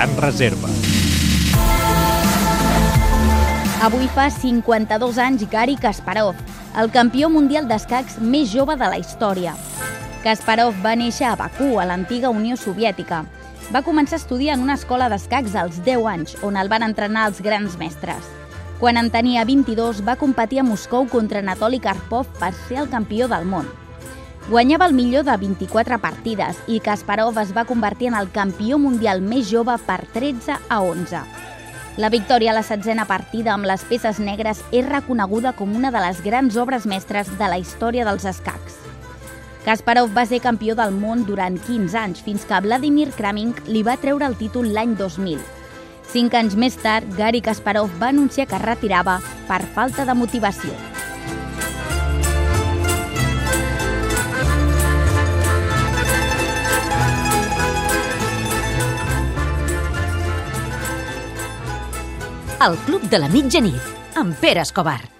Gran Reserva. Avui fa 52 anys Gary Kasparov, el campió mundial d'escacs més jove de la història. Kasparov va néixer a Bakú, a l'antiga Unió Soviètica. Va començar a estudiar en una escola d'escacs als 10 anys, on el van entrenar els grans mestres. Quan en tenia 22, va competir a Moscou contra Anatoly Karpov per ser el campió del món. Guanyava el millor de 24 partides i Kasparov es va convertir en el campió mundial més jove per 13 a 11. La victòria a la setzena partida amb les peces negres és reconeguda com una de les grans obres mestres de la història dels escacs. Kasparov va ser campió del món durant 15 anys, fins que Vladimir Kramnik li va treure el títol l'any 2000. Cinc anys més tard, Gary Kasparov va anunciar que es retirava per falta de motivació. El Club de la Mitjanit, amb Pere Escobar.